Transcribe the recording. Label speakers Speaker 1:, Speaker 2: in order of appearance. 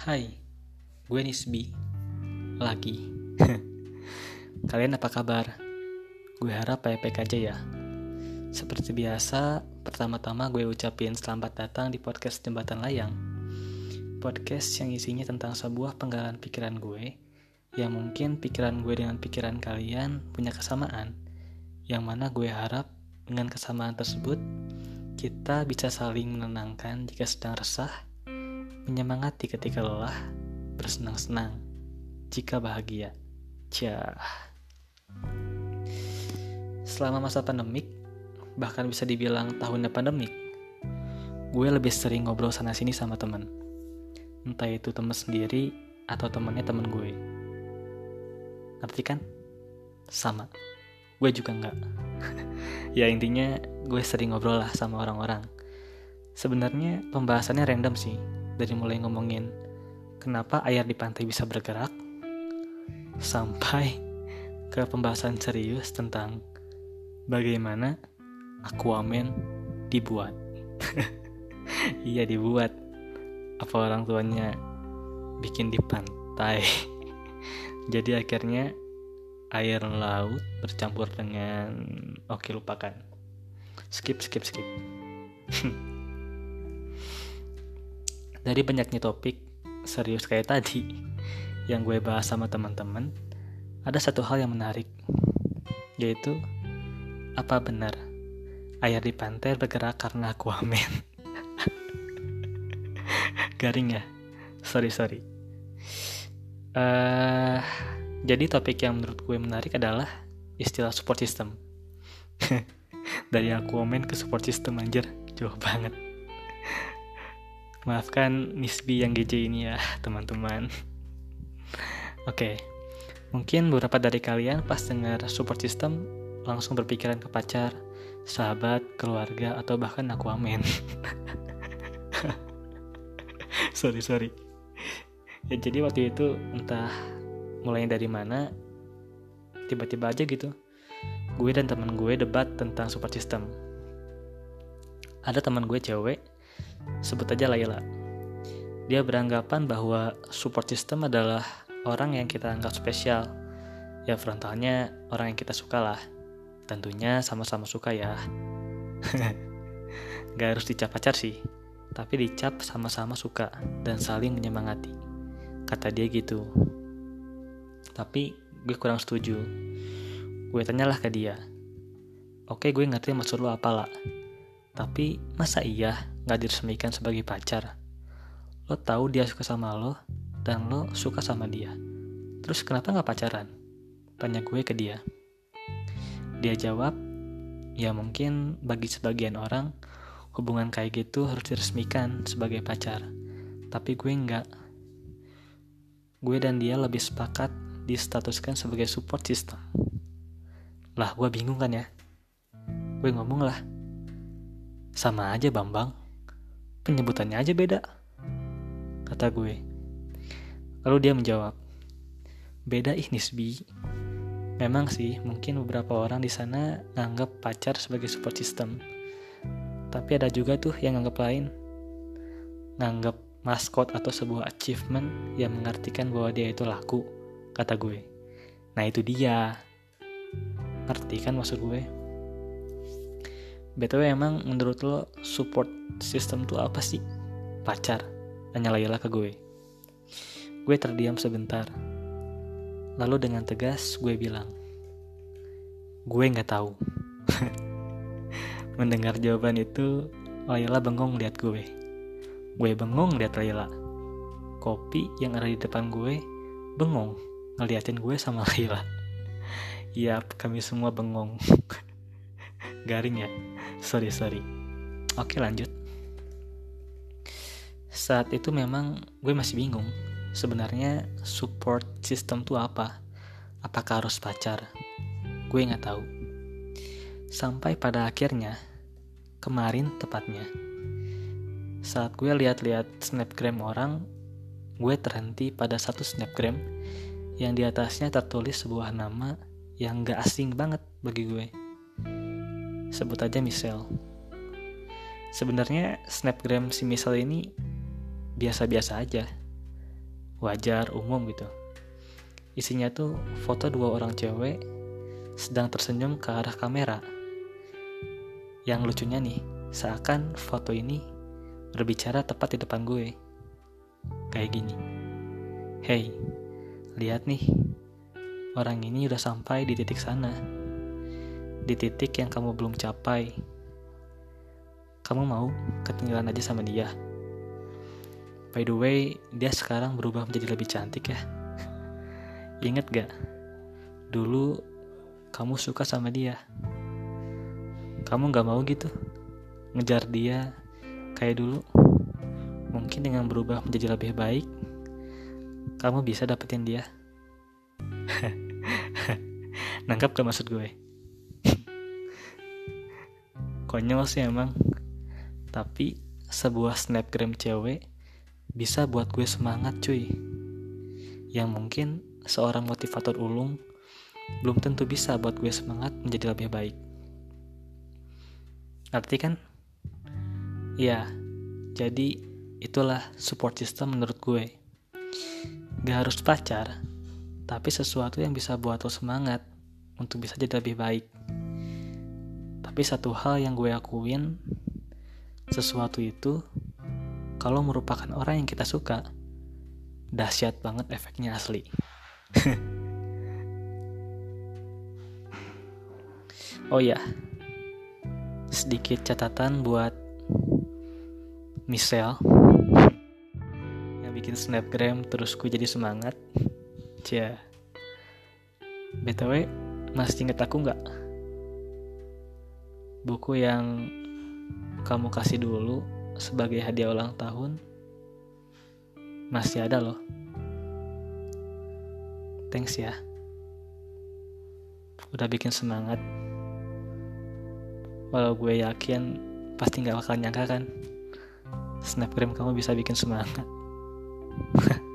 Speaker 1: Hai, gue Nisbi. Lagi. Kalian apa kabar? Gue harap baik-baik aja ya. Seperti biasa, pertama-tama gue ucapin selamat datang di podcast Jembatan Layang. Podcast yang isinya tentang sebuah penggalan pikiran gue Yang mungkin pikiran gue dengan pikiran kalian punya kesamaan. Yang mana gue harap dengan kesamaan tersebut kita bisa saling menenangkan jika sedang resah, menyemangati ketika lelah, bersenang-senang jika bahagia. Cah. Selama masa pandemik, bahkan bisa dibilang tahunnya pandemik, gue lebih sering ngobrol sana-sini sama temen. Entah itu temen sendiri atau temennya temen gue. Ngerti kan? Sama. Gue juga enggak. ya intinya gue sering ngobrol lah sama orang-orang. Sebenarnya pembahasannya random sih, dari mulai ngomongin kenapa air di pantai bisa bergerak, sampai ke pembahasan serius tentang bagaimana Aquaman dibuat. iya dibuat. Apa orang tuanya bikin di pantai. Jadi akhirnya air laut bercampur dengan oke lupakan skip skip skip dari banyaknya topik serius kayak tadi yang gue bahas sama teman-teman ada satu hal yang menarik yaitu apa benar air di pantai bergerak karena Aquaman garing ya sorry sorry uh, jadi topik yang menurut gue menarik adalah istilah support system. Dari aku komen ke support system anjir, jauh banget. Maafkan Nisbi yang GJ ini ya, teman-teman. Oke, mungkin beberapa dari kalian pas dengar support system langsung berpikiran ke pacar, sahabat, keluarga, atau bahkan aku amen. sorry, sorry. Ya jadi waktu itu entah mulai dari mana tiba-tiba aja gitu gue dan teman gue debat tentang support system ada teman gue cewek sebut aja Laila dia beranggapan bahwa support system adalah orang yang kita anggap spesial ya frontalnya orang yang kita suka lah tentunya sama-sama suka ya gak harus dicap pacar sih tapi dicap sama-sama suka dan saling menyemangati kata dia gitu tapi gue kurang setuju. Gue tanyalah ke dia. Oke gue ngerti maksud lo apa lah. Tapi masa iya gak diresmikan sebagai pacar? Lo tahu dia suka sama lo dan lo suka sama dia. Terus kenapa gak pacaran? Tanya gue ke dia. Dia jawab, ya mungkin bagi sebagian orang hubungan kayak gitu harus diresmikan sebagai pacar. Tapi gue enggak. Gue dan dia lebih sepakat distatuskan sebagai support system. Lah, gue bingung kan ya? Gue ngomong lah, sama aja Bambang, penyebutannya aja beda. Kata gue. Lalu dia menjawab, beda ih Nisbi. Memang sih, mungkin beberapa orang di sana nganggap pacar sebagai support system. Tapi ada juga tuh yang nganggap lain. Nganggap maskot atau sebuah achievement yang mengartikan bahwa dia itu laku kata gue. Nah itu dia. Ngerti kan maksud gue? BTW emang menurut lo support system tuh apa sih? Pacar? Tanya Layla ke gue. Gue terdiam sebentar. Lalu dengan tegas gue bilang, gue nggak tahu. Mendengar jawaban itu, Layla bengong lihat gue. Gue bengong lihat Layla. Kopi yang ada di depan gue bengong ngeliatin gue sama Laila. Iya, kami semua bengong. Garing ya? Sorry, sorry. Oke, lanjut. Saat itu memang gue masih bingung. Sebenarnya support system tuh apa? Apakah harus pacar? Gue nggak tahu. Sampai pada akhirnya, kemarin tepatnya, saat gue lihat-lihat snapgram orang, gue terhenti pada satu snapgram yang di atasnya tertulis sebuah nama yang gak asing banget bagi gue. Sebut aja Michelle. Sebenarnya snapgram si Michelle ini biasa-biasa aja. wajar umum gitu. Isinya tuh foto dua orang cewek sedang tersenyum ke arah kamera. Yang lucunya nih seakan foto ini berbicara tepat di depan gue. Kayak gini. Hey lihat nih. Orang ini udah sampai di titik sana di titik yang kamu belum capai kamu mau ketinggalan aja sama dia By the way, dia sekarang berubah menjadi lebih cantik ya. Ingat gak? Dulu kamu suka sama dia. Kamu gak mau gitu? Ngejar dia kayak dulu? Mungkin dengan berubah menjadi lebih baik, kamu bisa dapetin dia. Nangkap gak maksud gue? Konyol sih emang. Tapi sebuah snapgram cewek bisa buat gue semangat cuy. Yang mungkin seorang motivator ulung belum tentu bisa buat gue semangat menjadi lebih baik. Arti kan? Ya, jadi itulah support system menurut gue. Gak harus pacar, tapi sesuatu yang bisa buat lo semangat untuk bisa jadi lebih baik. Tapi satu hal yang gue akuin, sesuatu itu kalau merupakan orang yang kita suka, dahsyat banget efeknya asli. oh ya, sedikit catatan buat Michelle yang bikin snapgram terus gue jadi semangat. Cia. BTW, masih inget aku nggak? Buku yang kamu kasih dulu sebagai hadiah ulang tahun masih ada loh. Thanks ya. Udah bikin semangat. Walau gue yakin pasti gak bakal nyangka kan. Snapgram kamu bisa bikin semangat.